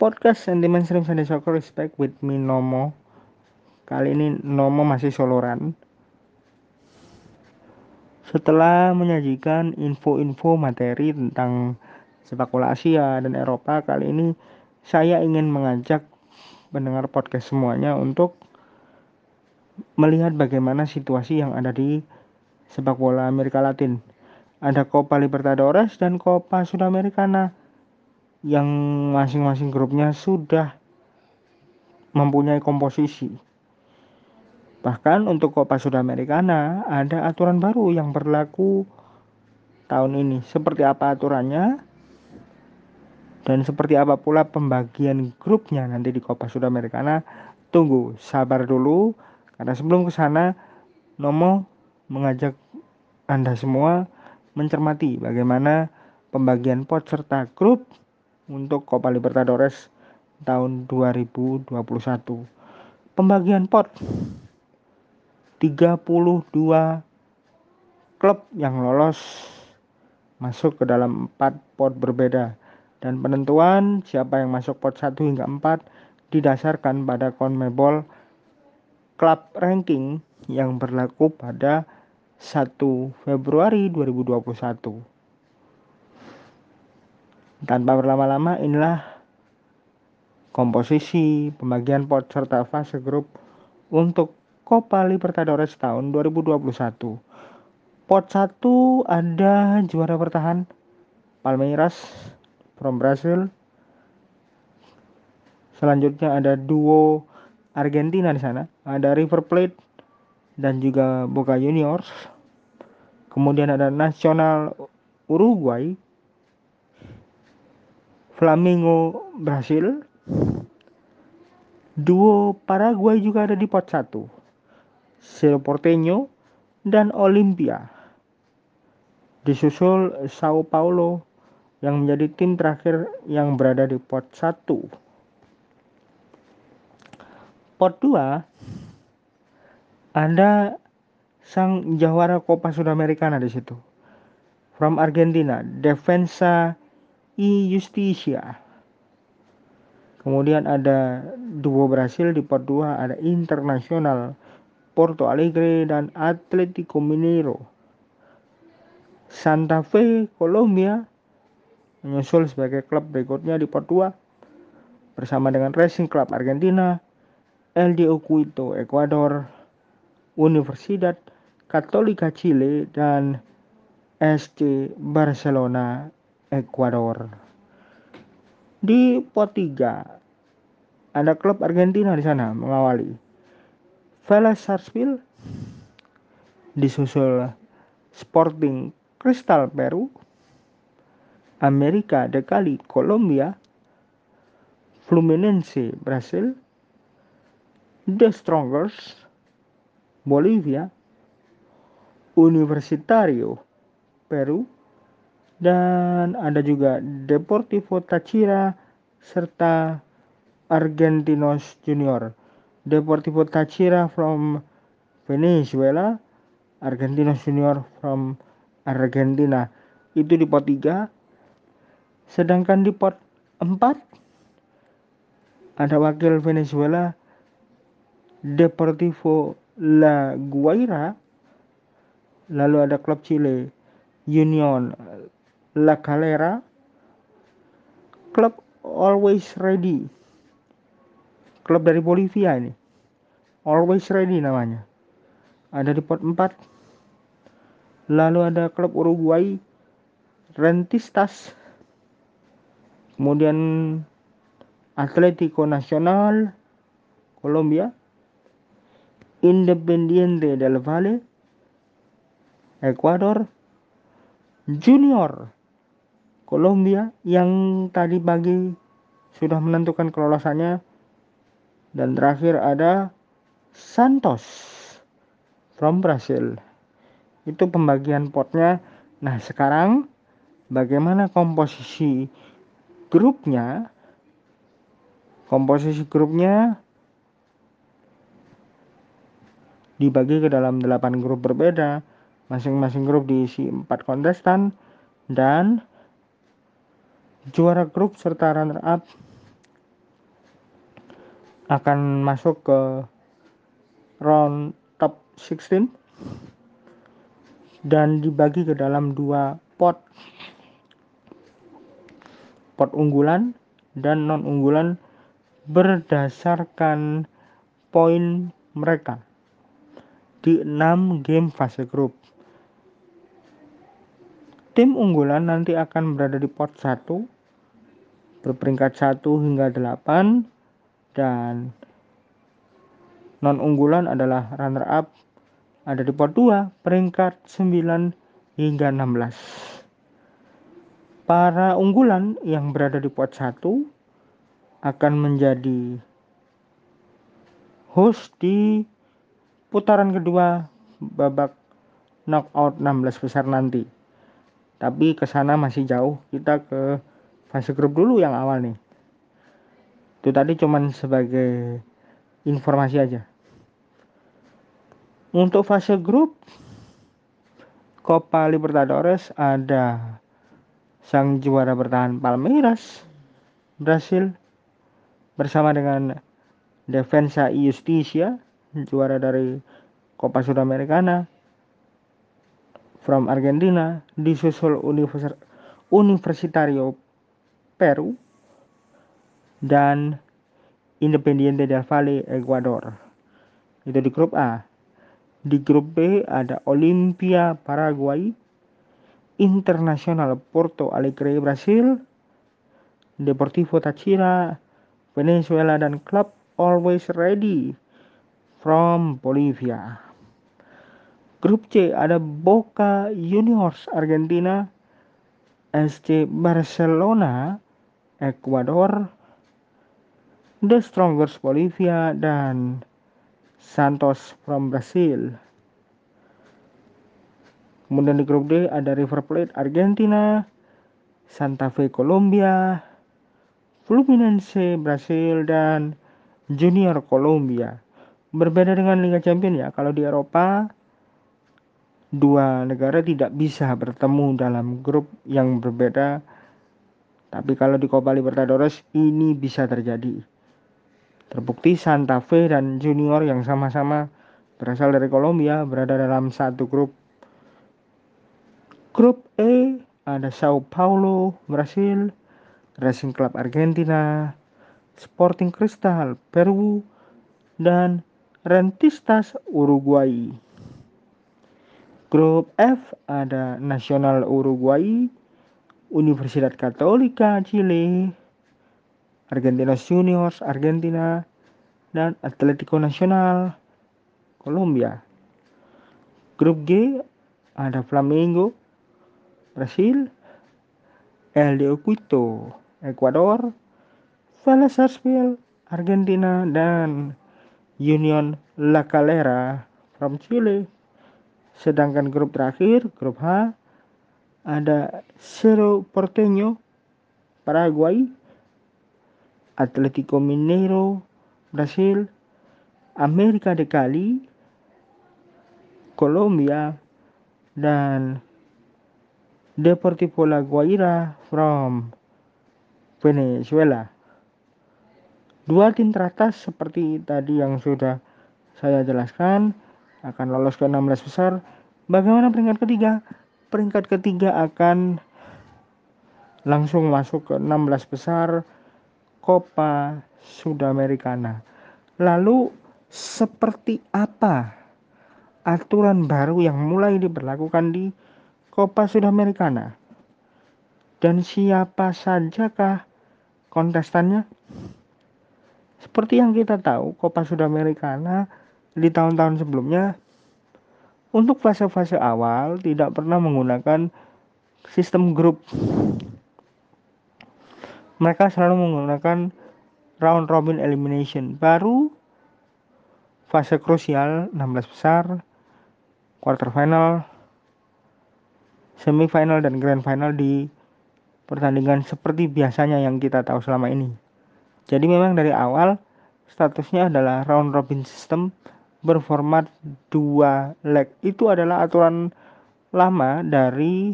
podcast Sentimen Stream Sunday Soccer Respect with me Nomo. Kali ini Nomo masih soloran. Setelah menyajikan info-info materi tentang sepak bola Asia dan Eropa, kali ini saya ingin mengajak pendengar podcast semuanya untuk melihat bagaimana situasi yang ada di sepak bola Amerika Latin. Ada Copa Libertadores dan Copa Sudamericana yang masing-masing grupnya sudah mempunyai komposisi. Bahkan untuk Copa Sudamericana ada aturan baru yang berlaku tahun ini. Seperti apa aturannya? Dan seperti apa pula pembagian grupnya nanti di Copa Sudamericana? Tunggu, sabar dulu karena sebelum ke sana Nomo mengajak Anda semua mencermati bagaimana pembagian pot serta grup untuk Copa Libertadores tahun 2021. Pembagian pot 32 klub yang lolos masuk ke dalam 4 pot berbeda dan penentuan siapa yang masuk pot 1 hingga 4 didasarkan pada CONMEBOL Club Ranking yang berlaku pada 1 Februari 2021. Tanpa berlama-lama inilah komposisi, pembagian pot serta fase grup untuk Copa Libertadores tahun 2021. Pot 1 ada juara bertahan Palmeiras from Brazil. Selanjutnya ada duo Argentina di sana, ada River Plate dan juga Boca Juniors. Kemudian ada Nasional Uruguay Flamingo Brasil. Duo Paraguay juga ada di pot 1. Cerro Porteño dan Olimpia. Disusul Sao Paulo yang menjadi tim terakhir yang berada di pot 1. Pot 2 ada sang jawara Copa Sudamericana di situ. From Argentina, Defensa I Justicia. Kemudian ada duo Brasil di pot 2 ada Internasional Porto Alegre dan Atletico Mineiro. Santa Fe Colombia menyusul sebagai klub berikutnya di pot 2 bersama dengan Racing Club Argentina, LDO Quito Ecuador, Universidad Católica Chile dan SC Barcelona Ekuador. Di pot 3 ada klub Argentina di sana mengawali. Vélez Sarsfield disusul Sporting Cristal Peru, Amerika de Cali Kolombia, Fluminense Brasil, The Strongers Bolivia, Universitario Peru, dan ada juga Deportivo Táchira serta Argentinos Junior. Deportivo Táchira from Venezuela, Argentinos Junior from Argentina. Itu di pot 3. Sedangkan di pot 4 ada wakil Venezuela Deportivo La Guaira. Lalu ada klub Chile Union La Calera, klub Always Ready, klub dari Bolivia ini, Always Ready namanya, ada di pot 4. Lalu ada klub Uruguay, Rentistas, kemudian Atletico Nacional, Colombia, Independiente del Valle, Ecuador, Junior, Kolombia yang tadi pagi sudah menentukan kelolosannya. Dan terakhir ada Santos from Brazil. Itu pembagian potnya. Nah sekarang bagaimana komposisi grupnya? Komposisi grupnya dibagi ke dalam 8 grup berbeda. Masing-masing grup diisi 4 kontestan dan juara grup serta runner up akan masuk ke round top 16 dan dibagi ke dalam dua pot pot unggulan dan non unggulan berdasarkan poin mereka di 6 game fase grup. Tim unggulan nanti akan berada di pot 1 berperingkat 1 hingga 8 dan non unggulan adalah runner up ada di pot 2 peringkat 9 hingga 16. Para unggulan yang berada di pot 1 akan menjadi host di putaran kedua babak knockout 16 besar nanti. Tapi ke sana masih jauh. Kita ke fase grup dulu yang awal nih. Itu tadi cuman sebagai informasi aja. Untuk fase grup Copa Libertadores ada sang juara bertahan Palmeiras Brasil bersama dengan Defensa Justicia juara dari Copa Sudamericana from Argentina disusul Universitario Peru dan Independiente del Valle Ecuador itu di grup A di grup B ada Olimpia Paraguay, Internacional Porto Alegre Brasil, Deportivo Táchira Venezuela dan klub Always Ready from Bolivia. Grup C ada Boca Juniors Argentina, SC Barcelona Ecuador, The Strongers Bolivia dan Santos from Brazil. Kemudian di grup D ada River Plate Argentina, Santa Fe Colombia, Fluminense Brasil dan Junior Colombia. Berbeda dengan Liga Champions ya, kalau di Eropa dua negara tidak bisa bertemu dalam grup yang berbeda. Tapi kalau di Copa Libertadores ini bisa terjadi. Terbukti Santa Fe dan Junior yang sama-sama berasal dari Kolombia berada dalam satu grup. Grup E ada Sao Paulo, Brasil, Racing Club Argentina, Sporting Cristal, Peru, dan Rentistas Uruguay. Grup F ada Nasional Uruguay, Universidad Katolika Chile, Argentinos Juniors Argentina, dan Atletico Nacional Colombia. Grup G ada Flamengo Brasil, El de Quito Ecuador, Vélez Argentina dan Union La Calera from Chile. Sedangkan grup terakhir, grup H, ada Cerro Porteño Paraguay, Atlético Mineiro, Brasil, Amerika de Cali, Colombia, dan Deportivo La Guaira from Venezuela. Dua tim teratas seperti tadi yang sudah saya jelaskan akan lolos ke 16 besar. Bagaimana peringkat ketiga? Peringkat ketiga akan langsung masuk ke 16 besar Copa Sudamericana. Lalu seperti apa aturan baru yang mulai diberlakukan di Copa Sudamericana? Dan siapa sajakah kontestannya? Seperti yang kita tahu, Copa Sudamericana di tahun-tahun sebelumnya untuk fase-fase awal tidak pernah menggunakan sistem grup mereka selalu menggunakan round robin elimination. Baru fase krusial 16 besar, quarter final, semifinal dan grand final di pertandingan seperti biasanya yang kita tahu selama ini. Jadi memang dari awal statusnya adalah round robin system berformat dua leg. Itu adalah aturan lama dari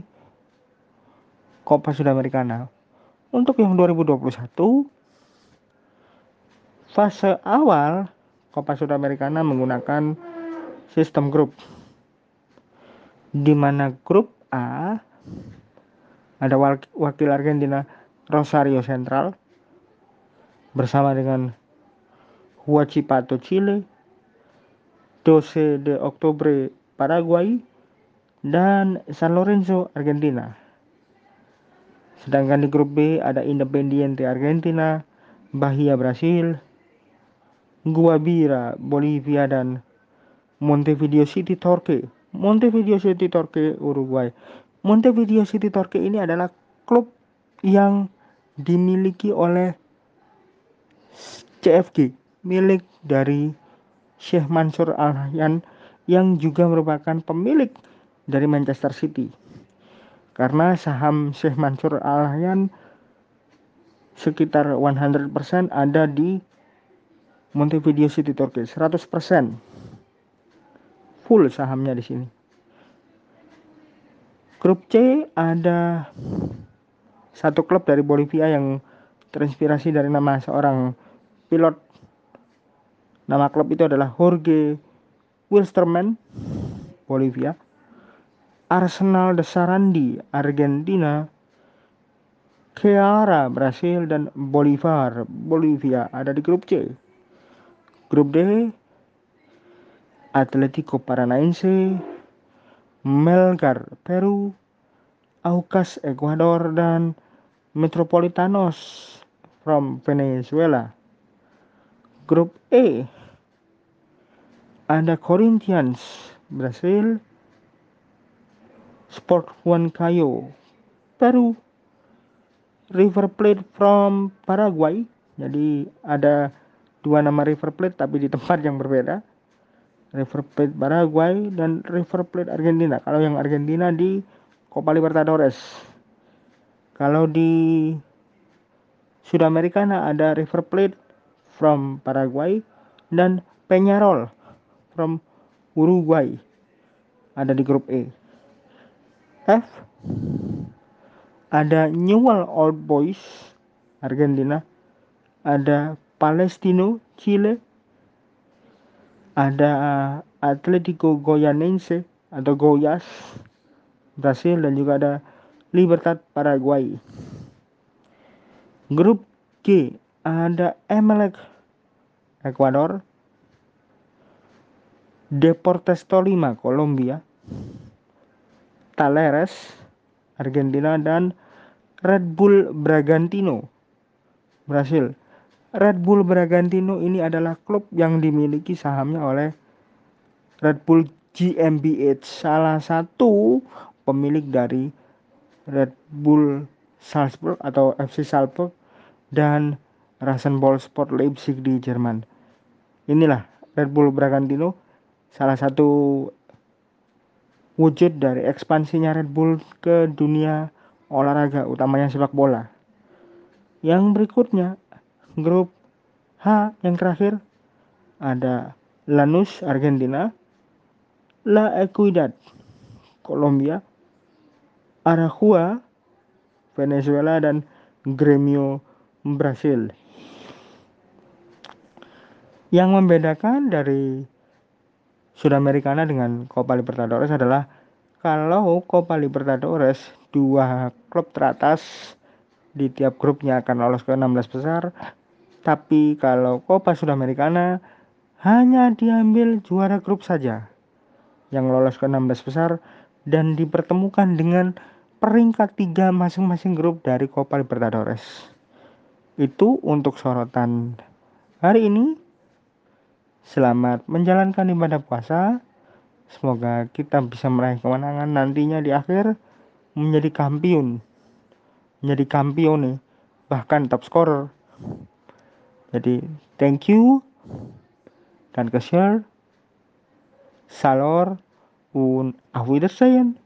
Copa Sudamericana. Untuk yang 2021 fase awal Copa Sudamericana menggunakan sistem grup di mana grup A ada wakil Argentina Rosario Central bersama dengan Huachipato Chile, 12 de Oktober Paraguay, dan San Lorenzo Argentina. Sedangkan di grup B ada Independiente Argentina, Bahia Brasil, Guabira Bolivia dan Montevideo City Torque. Montevideo City Torque Uruguay. Montevideo City Torque ini adalah klub yang dimiliki oleh CFG, milik dari Syekh Mansur Al-Nahyan yang juga merupakan pemilik dari Manchester City. Karena saham Syekh Mansur Al-Nahyan sekitar 100% ada di Montevideo City Turkey 100% full sahamnya di sini. Grup C ada satu klub dari Bolivia yang terinspirasi dari nama seorang pilot. Nama klub itu adalah Jorge Wilstermann, Bolivia. Arsenal de Sarandi, Argentina. Keara, Brasil, dan Bolivar, Bolivia ada di grup C. Grup D Atletico Paranaense, Melgar Peru, Aucas Ecuador dan Metropolitanos from Venezuela. Grup E ada Corinthians Brasil, Sport Huancayo Peru, River Plate from Paraguay. Jadi ada dua nama River Plate tapi di tempat yang berbeda. River Plate Paraguay dan River Plate Argentina. Kalau yang Argentina di Copa Libertadores. Kalau di Sudamericana ada River Plate from Paraguay dan Peñarol from Uruguay. Ada di grup E. F ada Newell Old Boys Argentina. Ada Palestino, Chile, ada Atletico Goyanense atau Goyas, Brasil dan juga ada Libertad Paraguay. Grup G ada Emelec Ecuador, Deportes Tolima Kolombia, Talleres Argentina. Dan Red Bull Bragantino Brasil. Red Bull Bragantino ini adalah klub yang dimiliki sahamnya oleh Red Bull GmbH, salah satu pemilik dari Red Bull Salzburg atau FC Salzburg. Dan Rasenball Sport Leipzig di Jerman. Inilah Red Bull Bragantino, salah satu wujud dari ekspansinya Red Bull ke dunia olahraga, utamanya sepak bola. Yang berikutnya grup H yang terakhir ada Lanús Argentina, La Equidad Kolombia, Arahua Venezuela dan Gremio Brasil. Yang membedakan dari Sudamericana dengan Copa Libertadores adalah kalau Copa Libertadores dua klub teratas di tiap grupnya akan lolos ke 16 besar tapi kalau Copa Sudamericana hanya diambil juara grup saja yang lolos ke 16 besar dan dipertemukan dengan peringkat tiga masing-masing grup dari Copa Libertadores. Itu untuk sorotan hari ini. Selamat menjalankan ibadah puasa. Semoga kita bisa meraih kemenangan nantinya di akhir menjadi kampion. Menjadi kampion nih, bahkan top scorer. Jadi thank you dan ke share. Salor und auf Wiedersehen.